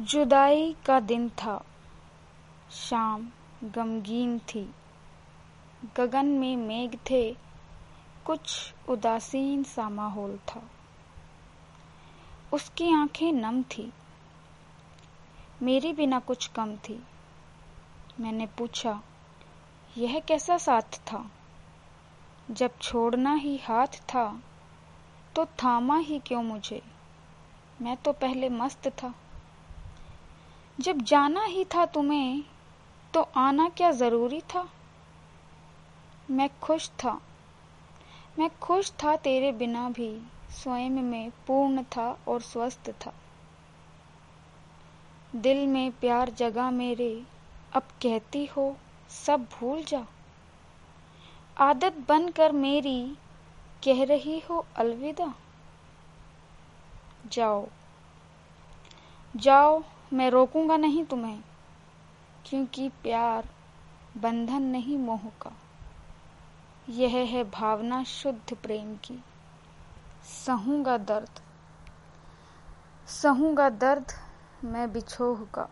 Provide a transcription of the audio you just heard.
जुदाई का दिन था। शाम गमगीन थी। गगन में मेघ थे। कुछ उदासीन सा माहौल था। उसकी आँखें नम थी। मेरी बिना कुछ कम थी। मैंने पूछा, यह कैसा साथ था? जब छोड़ना ही हाथ था तो थामा ही क्यों मुझे? मैं तो पहले मस्त था। जब जाना ही था तुम्हें तो आना क्या ज़रूरी था? मैं खुश था। मैं खुश था तेरे बिना भी, स्वयं में पूर्ण था और स्वस्थ था। दिल में प्यार जगा मेरे, अब कहती हो, सब भूल जा। आदत बनकर मेरी, कह रही हो अलविदा। जाओ। जाओ मैं रोकूँगा नहीं तुम्हें, क्योंकि प्यार बंधन नहीं मोह का। यह है भावना शुद्ध प्रेम की। सहूँगा दर्द सहूँगा दर्द मैं बिछोह का।